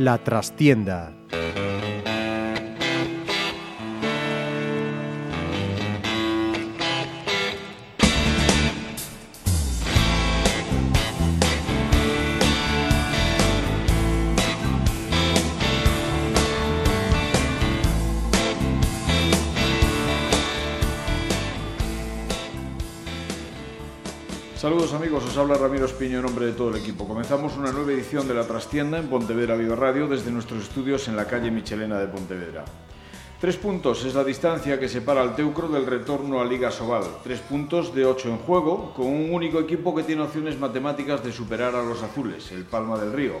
La trastienda habla Ramiro Espiño en nombre de todo el equipo. Comenzamos una nueva edición de La Trastienda en Pontevedra Viva Radio desde nuestros estudios en la calle Michelena de Pontevedra. Tres puntos es la distancia que separa al Teucro del retorno a Liga Sobal. Tres puntos de ocho en juego, con un único equipo que tiene opciones matemáticas de superar a los azules, el Palma del Río.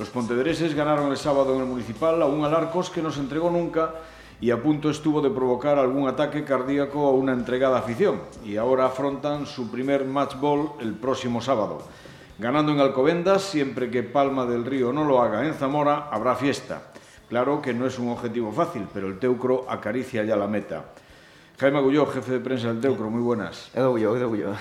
Los pontevedreses ganaron el sábado en el Municipal a un Alarcos que no se entregó nunca y a punto estuvo de provocar algún ataque cardíaco a una entregada afición y ahora afrontan su primer match ball el próximo sábado. Ganando en Alcobendas, siempre que Palma del Río no lo haga en Zamora, habrá fiesta. Claro que no es un objetivo fácil, pero el Teucro acaricia ya la meta. Jaime Agulló, jefe de prensa del Teucro, muy buenas. Edu Agulló, Edu Agulló.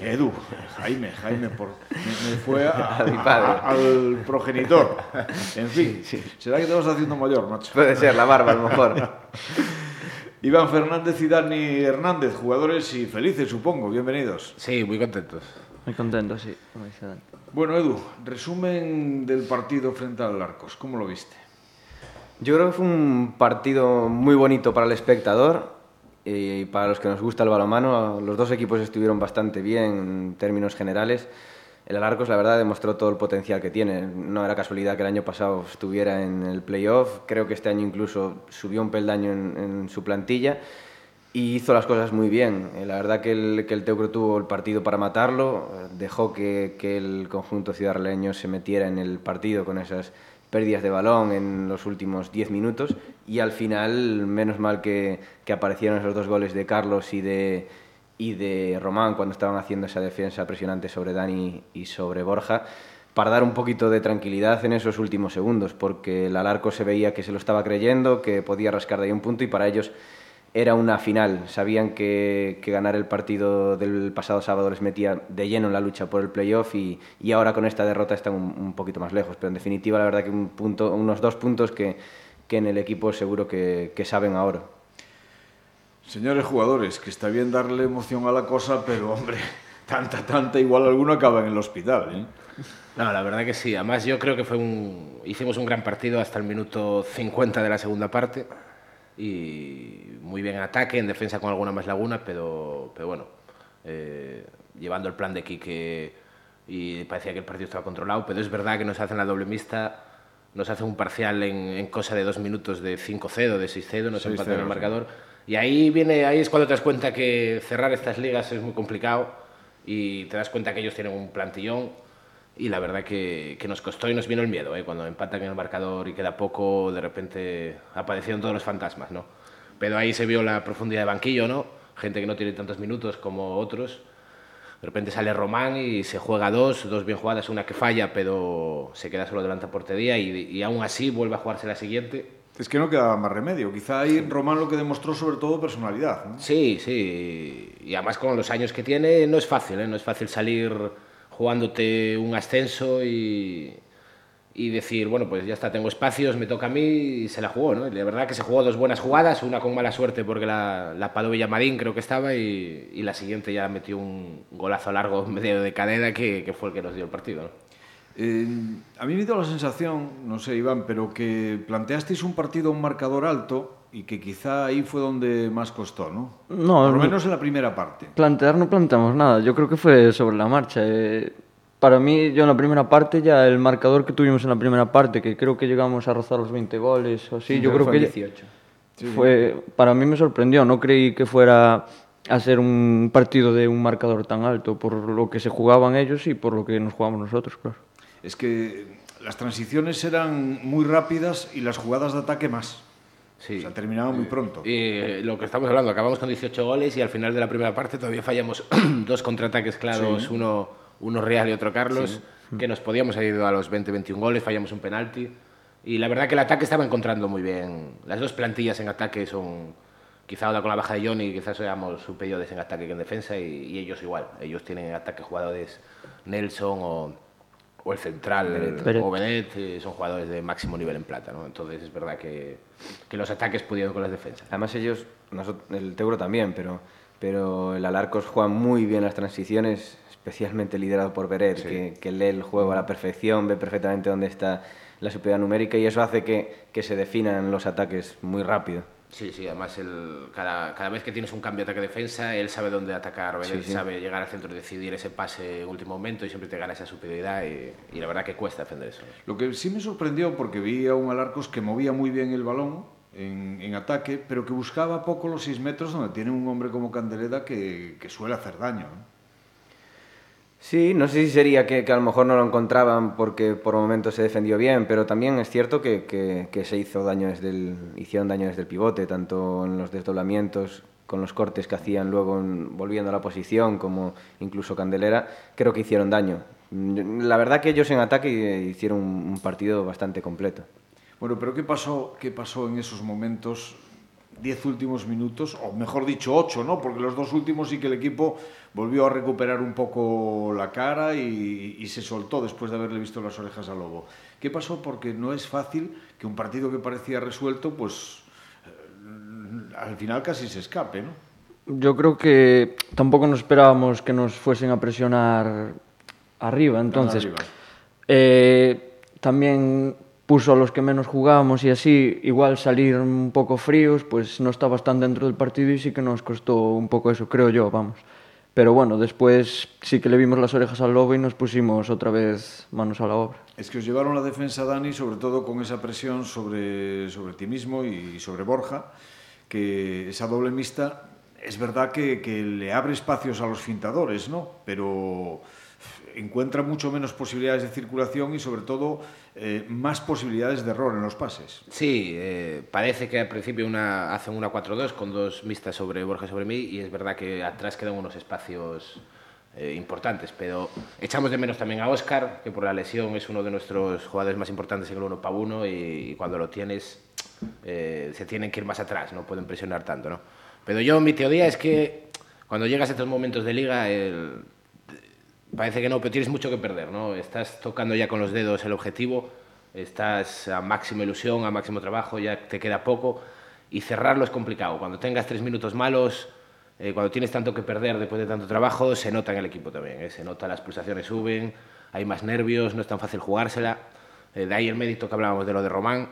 Edu, Jaime, Jaime, por, me, me fue a, A mi padre. a- al progenitor. En fin, Sí, sí. será que te vas haciendo mayor, macho. Puede ser, la barba a lo mejor. Iván Fernández y Dani Hernández, jugadores y felices, supongo. Bienvenidos. Sí, muy contentos. Muy contento, sí, como dice Dani. Bueno, Edu, resumen del partido frente al Arcos. ¿Cómo lo viste? Yo creo que fue un partido muy bonito para el espectador y para los que nos gusta el balonmano. Los dos equipos estuvieron bastante bien en términos generales. El Alarcos, la verdad, demostró todo el potencial que tiene. No era casualidad que el año pasado estuviera en el playoff. Creo que este año incluso subió un peldaño en, en su plantilla y hizo las cosas muy bien. Eh, La verdad que el, que el Teucro tuvo el partido para matarlo, eh, dejó que, que el conjunto ciudadraleño se metiera en el partido con esas pérdidas de balón en los últimos 10 minutos y al final, menos mal que, que aparecieron esos dos goles de Carlos y de, y de Román cuando estaban haciendo esa defensa presionante sobre Dani y sobre Borja para dar un poquito de tranquilidad en esos últimos segundos, porque el Alarco se veía que se lo estaba creyendo, que podía rascar de ahí un punto y para ellos era una final. Sabían que, que ganar el partido del pasado sábado les metía de lleno en la lucha por el playoff y, y ahora con esta derrota están un, un poquito más lejos. Pero en definitiva, la verdad que un punto, unos dos puntos que, que en el equipo seguro que, que saben ahora. Señores jugadores, que está bien darle emoción a la cosa, pero hombre, tanta, tanta, igual alguno acaba en el hospital. ¿eh? No, la verdad que sí. Además, yo creo que fue un... hicimos un gran partido hasta el minuto 50 de la segunda parte. Y muy bien en ataque, en defensa con alguna más laguna, pero, pero bueno, eh, llevando el plan de Quique y parecía que el partido estaba controlado. Pero es verdad que nos hacen la doble mixta, nos hacen un parcial en, en cosa de dos minutos de 5-0, de 6-0, nos 6-0, empatan el marcador. Y ahí, viene, ahí es cuando te das cuenta que cerrar estas ligas es muy complicado y te das cuenta que ellos tienen un plantillón y la verdad que, que nos costó y nos vino el miedo. ¿eh? Cuando empatan en el marcador y queda poco, de repente aparecieron todos los fantasmas. ¿no? Pero ahí se vio la profundidad de banquillo, ¿no? gente que no tiene tantos minutos como otros. De repente sale Román y se juega dos, dos bien jugadas, una que falla, pero se queda solo delante de portería y, y aún así vuelve a jugarse la siguiente. Es que no quedaba más remedio. Quizá ahí Román lo que demostró sobre todo personalidad. ¿no? Sí, sí. Y además con los años que tiene no es fácil, ¿eh? No es fácil salir jugándote un ascenso y, y decir, bueno, pues ya está, tengo espacios, me toca a mí y se la jugó, ¿no? Y la verdad que se jugó dos buenas jugadas, una con mala suerte porque la, la paró Villamadín, creo que estaba, y, y, la siguiente ya metió un golazo largo en medio de cadena que, que fue el que nos dio el partido, ¿no? eh, a mí me dio la sensación, no sé, Iván, pero que planteasteis un partido, un marcador alto, y que quizá ahí fue donde más costó, ¿no? No, Por lo no. menos en la primera parte. Plantear no planteamos nada, yo creo que fue sobre la marcha. eh. Para mí, yo en la primera parte, ya el marcador que tuvimos en la primera parte, que creo que llegamos a rozar los 20 goles o así, yo creo que... 18. Fue, para mí me sorprendió, no creí que fuera a ser un partido de un marcador tan alto, por lo que se jugaban ellos y por lo que nos jugamos nosotros, claro. Es que las transiciones eran muy rápidas y las jugadas de ataque más. Sí. O sea, terminaban muy pronto. Y eh, lo que estamos hablando, acabamos con 18 goles y al final de la primera parte todavía fallamos dos contraataques claros, uno, uno Real y otro Carlos, que nos podíamos haber ido a los 20-21 goles, fallamos un penalti. Y la verdad que el ataque estaba encontrando muy bien. Las dos plantillas en ataque son, quizá ahora con la baja de Johnny, quizás seamos superiores en ataque que en defensa y, ellos igual. Ellos tienen en ataque jugadores Nelson o, o el central o Benet, son jugadores de máximo nivel en plata. ¿no? Entonces es verdad que, que los ataques pudieron con las defensas. Además ellos, el Teuro también, pero, pero el Alarcos juega muy bien las transiciones, especialmente liderado por Beret, que, que lee el juego a la perfección, ve perfectamente dónde está la superioridad numérica y eso hace que, que se definan los ataques muy rápido. Sí, sí, además el, cada, cada, vez que tienes un cambio ataque-defensa, él sabe dónde atacar, él sabe llegar al centro y decidir ese pase en último momento y siempre te gana esa superioridad y, y, la verdad que cuesta defender eso. Lo que sí me sorprendió, porque vi a un Alarcos que movía muy bien el balón en, en ataque, pero que buscaba poco los 6 metros donde tiene un hombre como Candeleda que, que suele hacer daño. Sí, no sé si sería que, que, a lo mejor no lo encontraban porque por momentos se defendió bien, pero también es cierto que, que, se hizo daño desde el, hicieron daño desde el pivote, tanto en los desdoblamientos con los cortes que hacían luego en, volviendo a la posición, como incluso Candelera, creo que hicieron daño. La verdad que ellos en ataque hicieron un, un partido bastante completo. Bueno, pero ¿qué pasó, qué pasó en esos momentos 10 últimos minutos, o mejor dicho 8, ¿no? porque los dos últimos sí que el equipo volvió a recuperar un poco la cara y, y, se soltó después de haberle visto las orejas al lobo. ¿Qué pasó? Porque no es fácil que un partido que parecía resuelto, pues eh, al final casi se escape, ¿no? Yo creo que tampoco nos esperábamos que nos fuesen a presionar arriba, entonces arriba. Eh, también puso a los que menos jugábamos y así, igual salir un poco fríos, pues no estabas tan dentro del partido y sí que nos costó un poco eso, creo yo, vamos. Pero bueno, después sí que le vimos las orejas al lobo y nos pusimos otra vez manos a la obra. Es que os llevaron la defensa, Dani, sobre todo con esa presión sobre, sobre ti mismo y sobre Borja, que esa doble mixta es verdad que, que le abre espacios a los fintadores, ¿no? Pero encuentra mucho menos posibilidades de circulación y sobre todo eh, más posibilidades de error en los pases. Sí, eh, parece que al principio una, hacen una 4-2 con dos mixtas sobre Borja sobre mí y es verdad que atrás quedan unos espacios eh, importantes, pero echamos de menos también a Oscar, que por la lesión es uno de nuestros jugadores más importantes en el 1 para 1 y, cuando lo tienes se tienen que ir más atrás, no pueden presionar tanto. ¿no? Pero yo mi teoría es que cuando llegas a estos momentos de liga, el, parece que no, pero tienes mucho que perder, ¿no? Estás tocando ya con los dedos el objetivo, estás a máxima ilusión, a máximo trabajo, ya te queda poco y cerrarlo es complicado. Cuando tengas tres minutos malos, eh, cuando tienes tanto que perder después de tanto trabajo, se nota en el equipo también, ¿eh? se nota las pulsaciones suben, hay más nervios, no es tan fácil jugársela. Eh, de ahí el mérito que hablábamos de lo de Román.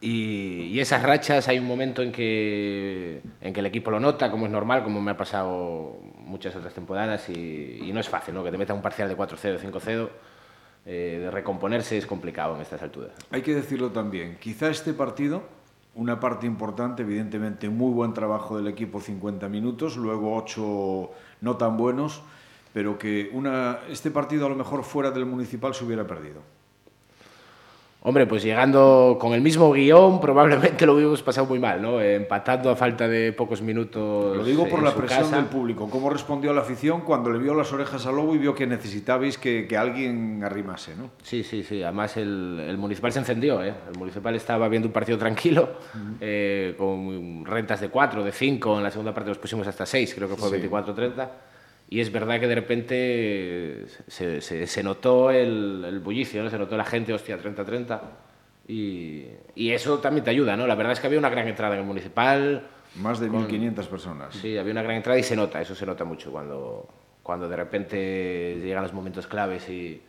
Y, y, esas rachas hay un momento en que, en que el equipo lo nota, como es normal, como me ha pasado muchas otras temporadas, y, no es fácil, ¿no? que te meta un parcial de 4-0, 5-0, eh, de recomponerse es complicado en estas alturas. Hay que decirlo también, quizá este partido, una parte importante, evidentemente, muy buen trabajo del equipo, 50 minutos, luego 8 no tan buenos, pero que una, este partido a lo mejor fuera del municipal se hubiera perdido. Hombre, pues llegando con el mismo guion, probablemente lo hubiéramos pasado muy mal, ¿no? Empatando a falta de pocos minutos. Lo digo por la presión casa. del público. ¿Cómo respondió la afición cuando le vio las orejas al lobo y vio que necesitabais que, que alguien arrimase, ¿no? Sí, sí, sí. Además, el, el, municipal se encendió, ¿eh? El municipal estaba viendo un partido tranquilo, uh -huh. eh, con rentas de 4, de 5. En la segunda parte los pusimos hasta 6, creo que fue sí. 24-30 y es verdad que de repente se, se, se notó el, el, bullicio, ¿no? se notó la gente, hostia, 30-30. Y, y, eso también te ayuda, ¿no? La verdad es que había una gran entrada en el municipal. Más de 1.500 personas. Sí, había una gran entrada y se nota, eso se nota mucho cuando, cuando de repente llegan los momentos claves y,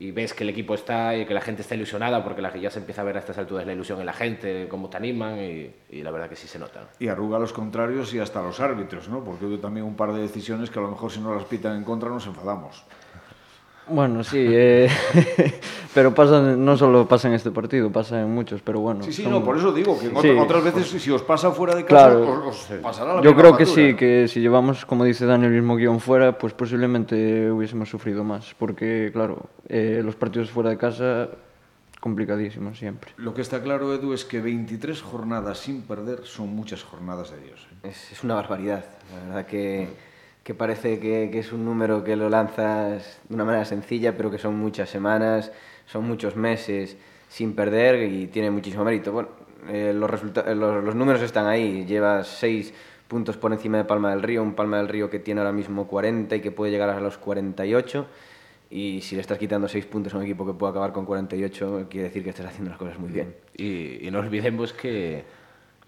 y ves que el equipo está y que la gente está ilusionada porque la, ya se empieza a ver a estas alturas la ilusión en la gente, cómo te animan y, y la verdad que sí se nota. Y arruga a los contrarios y hasta a los árbitros, ¿no? Porque hubo también un par de decisiones que a lo mejor si no las pitan en contra nos enfadamos. Bueno, sí, eh, pero pasa, no solo pasa en este partido, pasa en muchos, pero bueno. Sí, sí, son... no, por eso digo que sí, otras veces pues, si os pasa fuera de casa, claro, os, os pasará la Yo creo factura. que sí, que si llevamos, como dice Dani, el mismo guion fuera, pues posiblemente hubiésemos sufrido más, porque claro, eh, los partidos fuera de casa complicadísimos siempre. Lo que está claro, Edu, es que 23 jornadas sin perder son muchas jornadas de Dios. ¿eh? Es, es, una barbaridad, la verdad que que parece que, que, es un número que lo lanzas de una manera sencilla, pero que son muchas semanas, son muchos meses. sin perder y tiene muchísimo mérito. Bueno, eh, los, eh, los, los números están ahí, lleva seis puntos por encima de Palma del Río, un Palma del Río que tiene ahora mismo 40 y que puede llegar a los 48. Y si le estás quitando seis puntos a un equipo que puede acabar con 48, quiere decir que estás haciendo las cosas muy bien. Y, y no olvidemos que,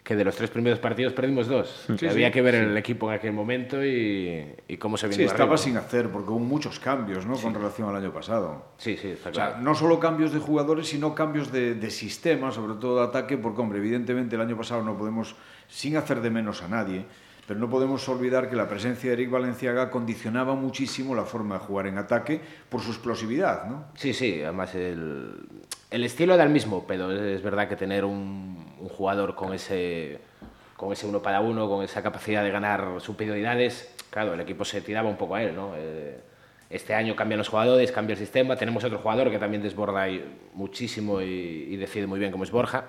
que de los tres primeros partidos perdimos dos. Sí, Que había sí, que ver el equipo en aquel momento y, y cómo se Sí, vino estaba arriba. sin hacer, porque hubo muchos cambios ¿no? con relación al año pasado. Sí, sí, está O sea, claro. no solo cambios de jugadores, sino cambios de, de sistema, sobre todo de ataque, porque, hombre, evidentemente el año pasado no podemos, sin hacer de menos a nadie, pero no podemos olvidar que la presencia de Eric Valenciaga condicionaba muchísimo la forma de jugar en ataque por su explosividad, ¿no? Sí, sí, además el, el estilo era el mismo, pero es verdad que tener un, un jugador con ese, con ese uno para uno, con esa capacidad de ganar superioridades, claro, el equipo se tiraba un poco a él, ¿no? Eh, este año cambian los jugadores, cambia el sistema, tenemos otro jugador que también desborda muchísimo y, y decide muy bien como es Borja,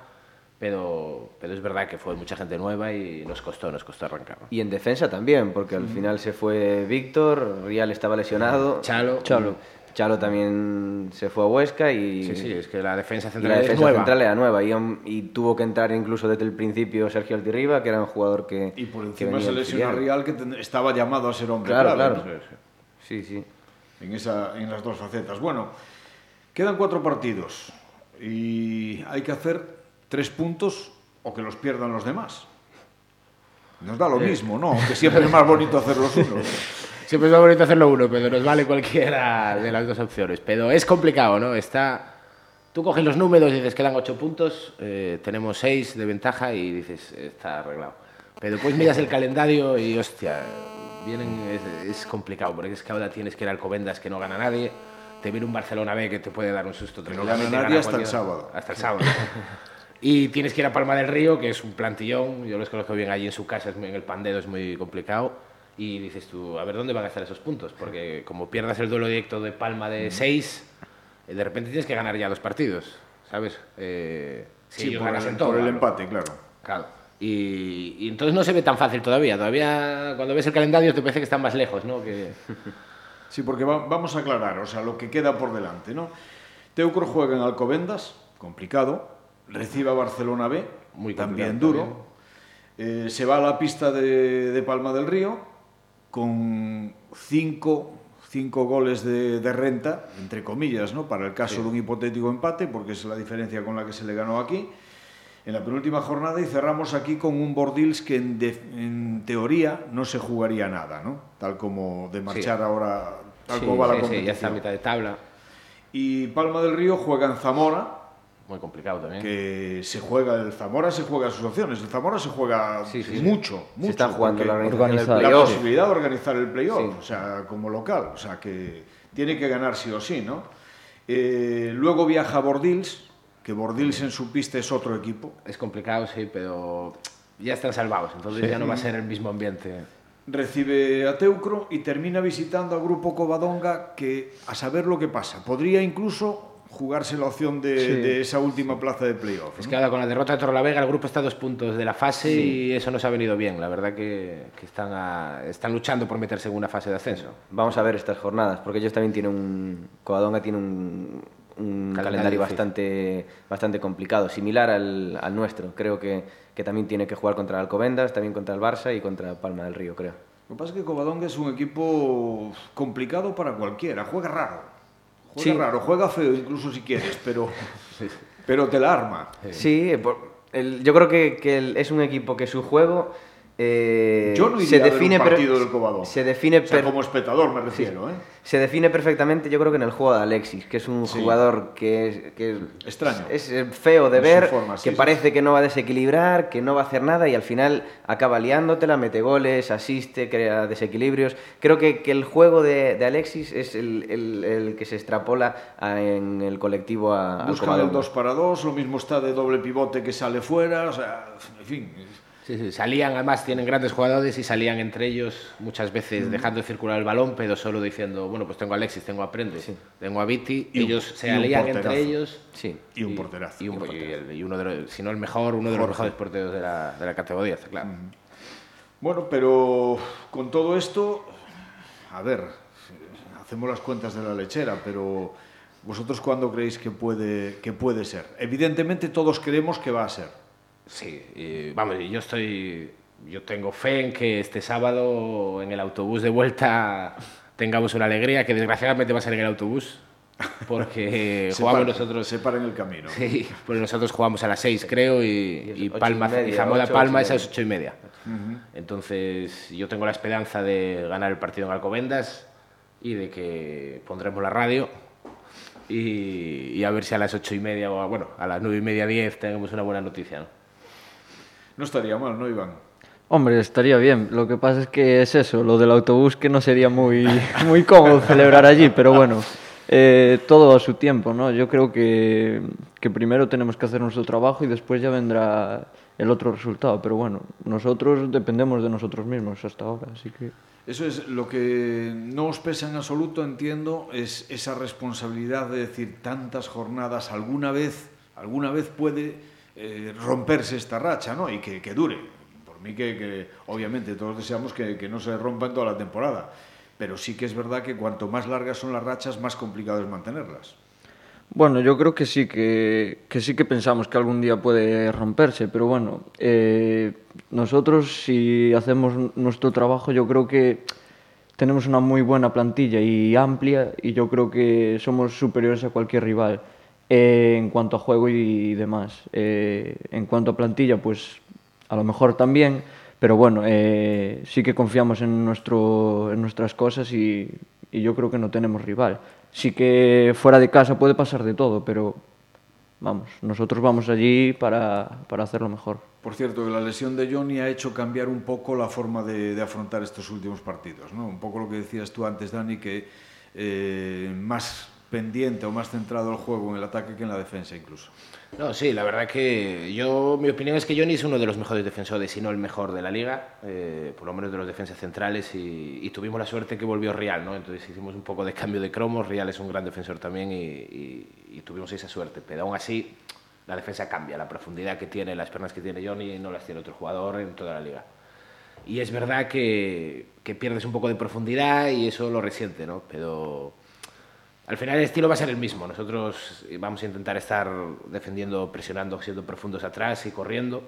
pero, pero es verdad que fue mucha gente nueva y nos costó, nos costó arrancar. ¿no? Y en defensa también, porque al final se fue Víctor, Rial estaba lesionado. Chalo. Chalo. Chalo también se fue a Huesca y, Sí, sí, es que la defensa central la es defensa nueva. central era nueva. Y, y tuvo que entrar incluso desde el principio Sergio Altirriba, que era un jugador que. Y por encima se lesionó. Real, que estaba llamado a ser hombre Claro, clave, claro. ¿no? Sí, sí. en, esa, en las dos facetas. Bueno, quedan cuatro partidos y hay que hacer tres puntos o que los pierdan los demás. Nos da lo mismo, ¿no? Que siempre es más bonito hacer los unos. Siempre es más bonito hacerlo uno, pero nos vale cualquiera de las dos opciones. Pero es complicado, ¿no? Está... Tú coges los números y dices, quedan ocho puntos, eh, tenemos seis de ventaja y dices, está arreglado. Pero después miras el calendario y, hostia, vienen, es, es complicado, porque es que ahora tienes que ir al Covendas que no gana nadie, te viene un Barcelona B que te puede dar un susto. No gana nadie hasta el sábado. Hasta el sábado. Y tienes que ir a Palma del Río, que es un plantillón. Yo los conozco bien allí en su casa, es muy- en el Pandedo es muy complicado. Y dices tú, a ver dónde van a estar esos puntos. Porque como pierdas el duelo directo de Palma de 6, de repente tienes que ganar ya dos partidos, ¿sabes? Eh, si Sí, ellos por el, ganasen todo, por el claro. empate, claro. Claro. Y, y entonces no se ve tan fácil todavía. Todavía cuando ves el calendario te parece que están más lejos, ¿no? Que... Sí, porque va- vamos a aclarar, o sea, lo que queda por delante, ¿no? Teucro juega en Alcobendas, complicado, recibe a Barcelona B, Muy también duro, Eh, se va a la pista de, de Palma del Río con cinco, cinco goles de, de renta, entre comillas, ¿no? Para el caso de un hipotético empate, porque es la diferencia con la que se le ganó aquí. En la penúltima jornada y cerramos aquí con un Bordils que en, de- en teoría no se jugaría nada, ¿no? Tal como de marchar ahora, tal Sí, como va la competición. ya está a mitad de tabla. Y Palma del Río juega en Zamora, Muy complicado también. que se juega, el Zamora se juega sus opciones, el Zamora se juega Sí, sí, sí. mucho, mucho. Se está jugando la organización del Organizado. la posibilidad de organizar el playoff, Sí. o sea, como local, o sea, que tiene que ganar sí o sí, ¿no? Eh, luego viaja a Bordils, que Bordils en su pista es otro equipo. Es complicado, sí, pero ya están salvados, entonces ya no va a ser el mismo ambiente. Recibe a Teucro y termina visitando al grupo Covadonga, que a saber lo que pasa, podría incluso jugarse la opción de, Sí. de esa última plaza de playoff. Es ¿no? que ahora con la derrota de Torrelavega el grupo está a dos puntos de la fase y eso nos ha venido bien. La verdad que, que están, a- están luchando por meterse en una fase de ascenso. Vamos a ver estas jornadas, porque ellos también tienen un. Covadonga tiene un, un Calendario calendario, bastante, bastante complicado, similar al, al nuestro. Creo que, que también tiene que jugar contra el Alcobendas, también contra el Barça y contra Palma del Río, creo. Lo que pasa es que Covadonga es un equipo complicado para cualquiera, juega raro. Juega Sí. raro, juega feo incluso si quieres, pero, pero te la arma. Sí, por- el- yo creo que, que el- es un equipo que su juego eh, Yo no iría se a ver define un partido del Covadonga. se define O sea, como espectador me refiero, ¿eh? se define perfectamente yo creo que en el juego de Alexis que es un Sí. jugador que es, que es- Extraño. es eh, feo de ver forma, sí, que sí, parece que no va a desequilibrar que no va a hacer nada y al final acaba liándotela mete goles asiste crea desequilibrios creo que, que el juego de, de Alexis es el, el- el que se extrapola a- en el colectivo a, al Buscan el Covadonga. 2 para 2, lo mismo está de doble pivote que sale fuera, o sea, en fin. Sí, sí, salían, además tienen grandes jugadores y salían entre ellos muchas veces dejando circular el balón, pero solo diciendo, bueno, pues tengo a Alexis, tengo a Prende, tengo a Viti, Y un- ellos se un alían porterazo. entre ellos. sí Y un porterazo. Y, un- y un y porterazo. el- y uno de los, si no el mejor, uno de los mejores porteros de la, de la categoría, está claro. Bueno, pero con todo esto, a ver, hacemos las cuentas de la lechera, pero ¿Vosotros cuándo creéis que puede, que puede ser? Evidentemente todos creemos que va a ser. Sí, vamos, yo estoy, yo tengo fe en que este sábado en el autobús de vuelta tengamos una alegría, que desgraciadamente va a ser en el autobús, porque Se jugamos para- nosotros... Se para en el camino. Sí, pues nosotros jugamos a las 6, creo, y, Y y ocho y Palma, media, y Zamora ocho, Palma ocho es a las media. 8 y media. Entonces, yo tengo la esperanza de ganar el partido en Alcobendas y de que pondremos la radio y, y a ver si a las 8 y media o, a- bueno, a las 9 y media, 10 tenemos una buena noticia, ¿no? No estaría mal, ¿no, Iván? Hombre, estaría bien. Lo que pasa es que es eso, lo del autobús que no sería muy, muy cómodo celebrar allí, pero bueno, eh, todo a su tiempo, ¿no? Yo creo que, que primero tenemos que hacer nuestro trabajo y después ya vendrá el otro resultado. Pero bueno, nosotros dependemos de nosotros mismos hasta ahora, así que... Eso es lo que no os pesa en absoluto, entiendo, es esa responsabilidad de decir tantas jornadas, alguna vez, alguna vez puede eh, romperse esta racha, ¿no? Y que, que dure. Por mí que, que obviamente todos deseamos que, que no se rompa en toda la temporada, pero sí que es verdad que cuanto más largas son las rachas, más complicado es mantenerlas. Bueno, yo creo que sí que, que sí que pensamos que algún día puede romperse, pero bueno, eh, nosotros si hacemos nuestro trabajo, yo creo que tenemos una muy buena plantilla y amplia y yo creo que somos superiores a cualquier rival. Eh, en cuanto a juego y demás. Eh, en cuanto a plantilla, pues a lo mejor también, pero bueno, eh, sí que confiamos en, nuestro, en nuestras cosas y, yo creo que no tenemos rival. Sí que fuera de casa puede pasar de todo, pero vamos, nosotros vamos allí para, para hacerlo mejor. Por cierto, la lesión de Johnny ha hecho cambiar un poco la forma de, afrontar estos últimos partidos, ¿no? Un poco lo que decías tú antes, Dani, que más pendiente o más centrado el juego en el ataque que en la defensa incluso. No, sí, la verdad que yo, mi opinión es que Johnny es uno de los mejores defensores, si no el mejor de la liga, eh, por lo menos de los defensas centrales, y, y tuvimos la suerte que volvió Real, ¿no? Entonces hicimos un poco de cambio de cromos, Real es un gran defensor también y, y- y tuvimos esa suerte, pero aún así la defensa cambia, la profundidad que tiene, las piernas que tiene Johnny no las tiene otro jugador en toda la liga. Y es verdad que, que pierdes un poco de profundidad y eso lo resiente, ¿no? Pero al final el estilo va a ser el mismo. Nosotros vamos a intentar estar defendiendo, presionando, siendo profundos atrás y corriendo.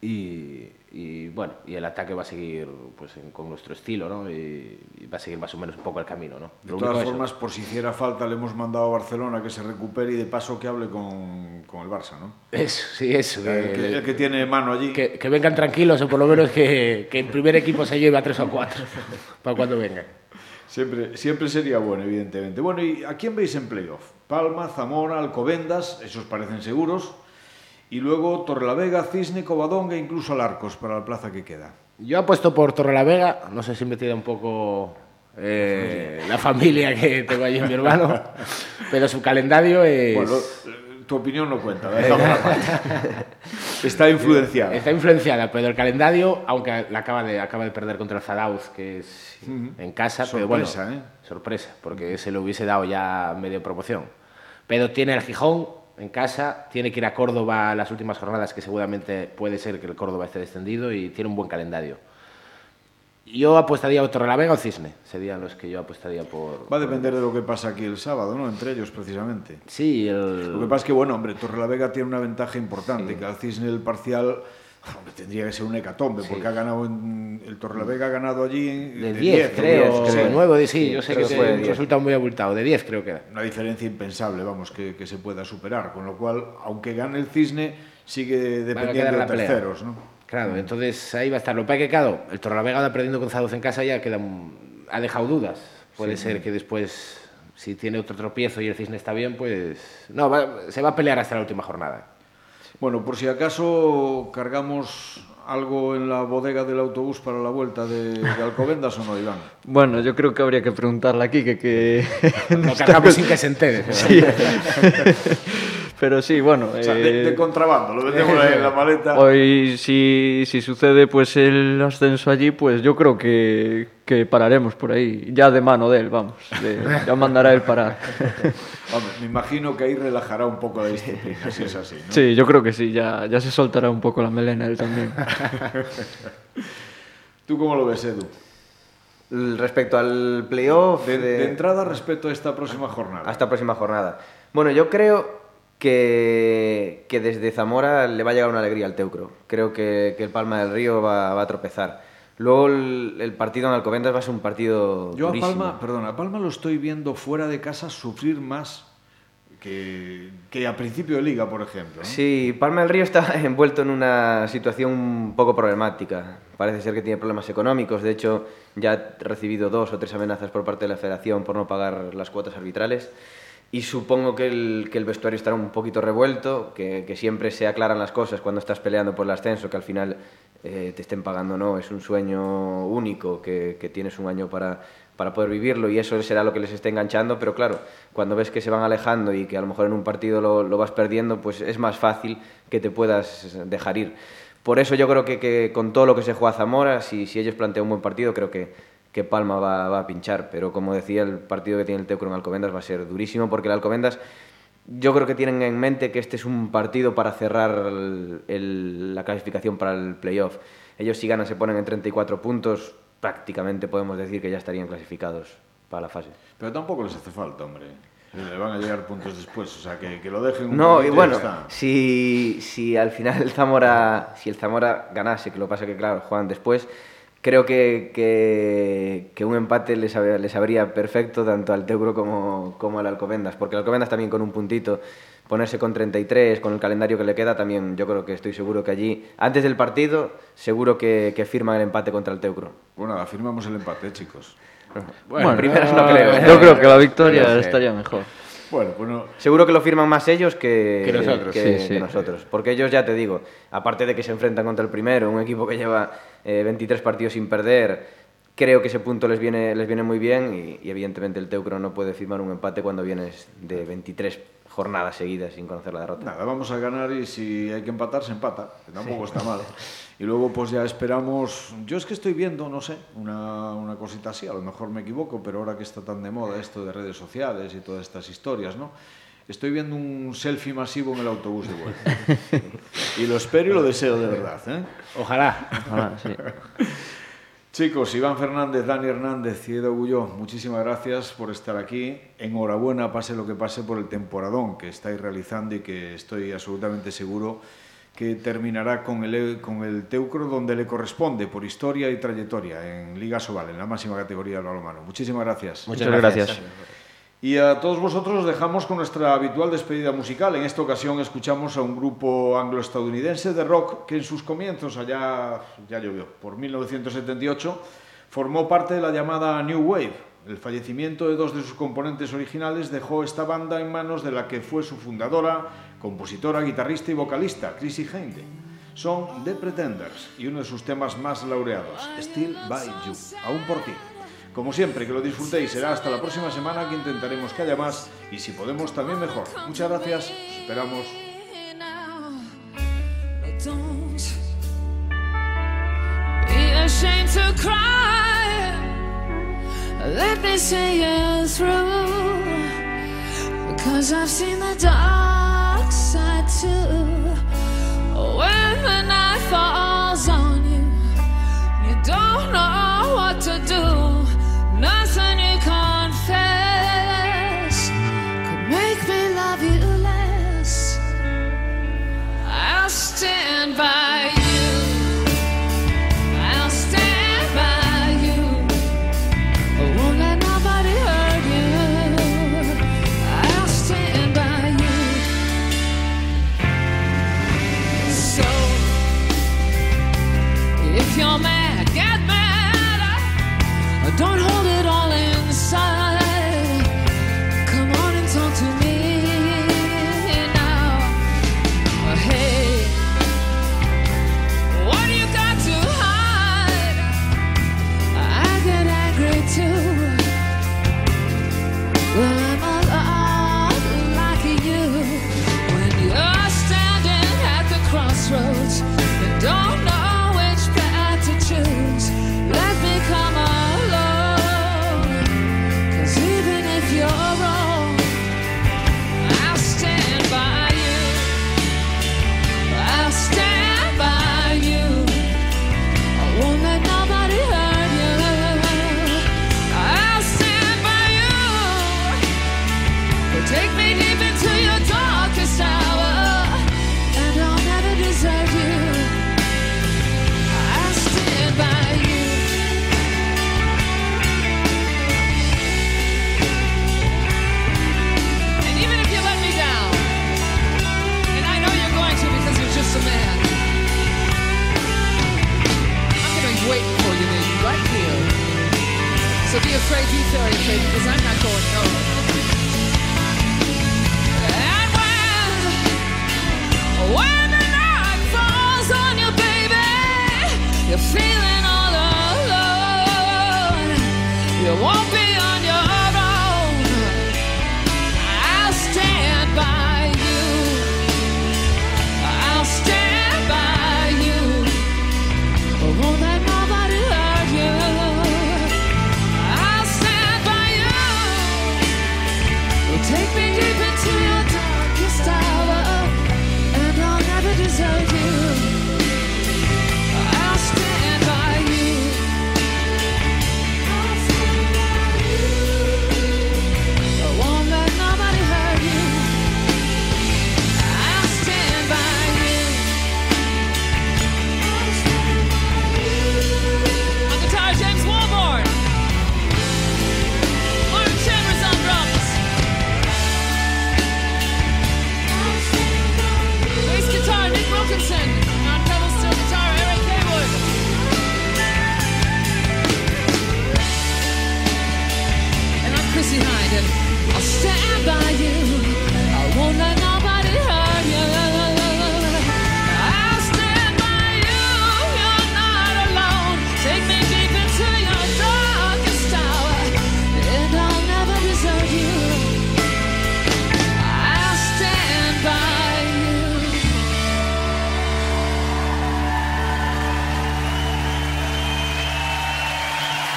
Y, y, bueno, y el ataque va a seguir pues, en- con nuestro estilo, ¿no? Y, y va a seguir más o menos un poco el camino, ¿no? De Lo todas único eso. formas, por si hiciera falta, le hemos mandado a Barcelona que se recupere y de paso que hable con, con el Barça, ¿no? Eso, sí, eso. El que, el que tiene mano allí. que, que vengan tranquilos o por lo menos que, que el primer equipo se lleve a tres o cuatro para cuando vengan. Siempre, siempre sería bueno, evidentemente. Bueno, ¿y a quién veis en playoff? Palma, Zamora, Alcobendas, esos parecen seguros. Y luego Torrelavega, Cisne, Covadonga e incluso Alarcos para la plaza que queda. Yo apuesto por Torrelavega, no sé si me tira un poco eh, la familia que tengo allí en mi hermano, pero su calendario es... Bueno, tu opinión no cuenta, dejamos aparte. Está influenciada. Está influenciada, pero el calendario, aunque la acaba de, acaba de perder contra el Zarauz, que es en casa, pero bueno, Sorpresa, ¿eh? sorpresa, porque se le hubiese dado ya medio promoción. Pero tiene el Gijón en casa, tiene que ir a Córdoba las últimas jornadas, que seguramente puede ser que el Córdoba esté descendido, y tiene un buen calendario. Yo apostaría a Torrelavega o Cisne, serían los que yo apostaría por... Va a depender de lo que pasa aquí el sábado, ¿no? Entre ellos, precisamente. Sí, el... Lo que pasa es que, bueno, hombre, Torrelavega tiene una ventaja importante, que al Cisne el parcial hombre, tendría que ser un hecatombe, porque ha ganado en- el Torrelavega ha ganado allí en- De 10, o creo, 10, de sí. 9, sí, yo sé que es un 10. resultado muy abultado, de 10 creo que era. Una diferencia impensable, vamos, que, que se pueda superar, con lo cual, aunque gane el Cisne, sigue dependiendo de pelea. terceros, ¿no? Claro, entonces ahí va a estar. Lo que pasa es que, claro, el Torrelavega ahora perdiendo con Zaragoza en casa ya queda, ha dejado dudas. Puede ser que después, si tiene otro tropiezo y el Cisne está bien, pues... No, va- se va a pelear hasta la última jornada. Bueno, por si acaso cargamos algo en la bodega del autobús para la vuelta de, de Alcobendas o no, Iván. Bueno, yo creo que habría que preguntarle aquí que... que... Lo cargamos sin que se entere. Sí. Pero sí, bueno... O sea, de, eh, de contrabando, lo metemos ahí en la maleta. Hoy, si, si sucede pues el ascenso allí, pues yo creo que, que pararemos por ahí, ya de mano de él, vamos, de- ya mandará él parar. Hombre, me imagino que ahí relajará un poco la disciplina, si es así, ¿no? Sí, yo creo que sí, ya, ya se soltará un poco la melena él también. ¿Tú cómo lo ves, Edu? Respecto al playoff... De, de... entrada respecto a esta próxima jornada. A esta próxima jornada. Bueno, yo creo que, que desde Zamora le va a llegar una alegría al Teucro. Creo que, que el Palma del Río va, va a tropezar. Luego el, el, partido en Alcobendas va a ser un partido Yo durísimo. a Palma, perdón, a Palma lo estoy viendo fuera de casa sufrir más que, que a principio de liga, por ejemplo. ¿no? Sí, Palma del Río está envuelto en una situación un poco problemática. Parece ser que tiene problemas económicos. De hecho, ya ha recibido dos o tres amenazas por parte de la federación por no pagar las cuotas arbitrales. Y supongo que el, que el vestuario estará un poquito revuelto, que, que, siempre se aclaran las cosas cuando estás peleando por el ascenso, que al final eh, te estén pagando no. Es un sueño único, que, que tienes un año para, para poder vivirlo y eso será lo que les esté enganchando, pero claro, cuando ves que se van alejando y que a lo mejor en un partido lo, lo vas perdiendo, pues es más fácil que te puedas dejar ir. Por eso yo creo que, que con todo lo que se juega a Zamora, si, si ellos plantean un buen partido, creo que, que Palma va, va, a pinchar. Pero como decía, el partido que tiene el Teucro en Alcobendas va a ser durísimo porque el Alcobendas yo creo que tienen en mente que este es un partido para cerrar el, el, la clasificación para el playoff. Ellos si ganan se ponen en 34 puntos, prácticamente podemos decir que ya estarían clasificados para la fase. Pero tampoco les hace falta, hombre. Le van a llegar puntos después, o sea, que, que lo dejen un No, y bueno, si, si al final el Zamora, si el Zamora ganase, que lo pasa que claro, juegan después, creo que, que, que un empate les, les habría perfecto tanto al Teucro como, como al Alcobendas, porque el Alcobendas también con un puntito, ponerse con 33, con el calendario que le queda, también yo creo que estoy seguro que allí, antes del partido, seguro que, que firman el empate contra el Teucro. Bueno, nada, firmamos el empate, chicos. Bueno, bueno primeras no creo. ¿eh? Yo creo que la victoria estaría mejor. Bueno, pues no. Seguro que lo firman más ellos que, que nosotros. Que, sí, que sí. nosotros. Porque ellos, ya te digo, aparte de que se enfrentan contra el primero, un equipo que lleva eh, 23 partidos sin perder, creo que ese punto les viene, les viene muy bien y, y, evidentemente el Teucro no puede firmar un empate cuando vienes de 23 jornadas seguidas sin conocer la derrota. Nada, vamos a ganar y si hay que empatar, se empata, que tampoco sí. está mal. Y luego pues ya esperamos, yo es que estoy viendo, no sé, una, una, cosita así, a lo mejor me equivoco, pero ahora que está tan de moda esto de redes sociales y todas estas historias, ¿no? Estoy viendo un selfie masivo en el autobús de vuelta. y lo espero y lo deseo de verdad, ¿eh? Ojalá. Ojalá, sí. Chicos, Iván Fernández, Dani Hernández y Edo muchísimas gracias por estar aquí. Enhorabuena, pase lo que pase, por el temporadón que estáis realizando y que estoy absolutamente seguro que terminará con el, con el Teucro donde le corresponde por historia y trayectoria en Liga Sobal, en la máxima categoría del balonmano. Muchísimas gracias. Muchas, gracias. Y a todos vosotros os dejamos con nuestra habitual despedida musical. En esta ocasión escuchamos a un grupo anglo-estadounidense de rock que en sus comienzos, allá, ya llovió, por 1978, formó parte de la llamada New Wave. El fallecimiento de dos de sus componentes originales dejó esta banda en manos de la que fue su fundadora, compositora, guitarrista y vocalista, Chrissy Hynde. Son The Pretenders y uno de sus temas más laureados, Still By You, aún por ti. Como siempre, que lo disfrutéis. Será hasta la próxima semana que intentaremos que haya más y si podemos también mejor. Muchas gracias. Os esperamos. When the night falls on you You don't know what to do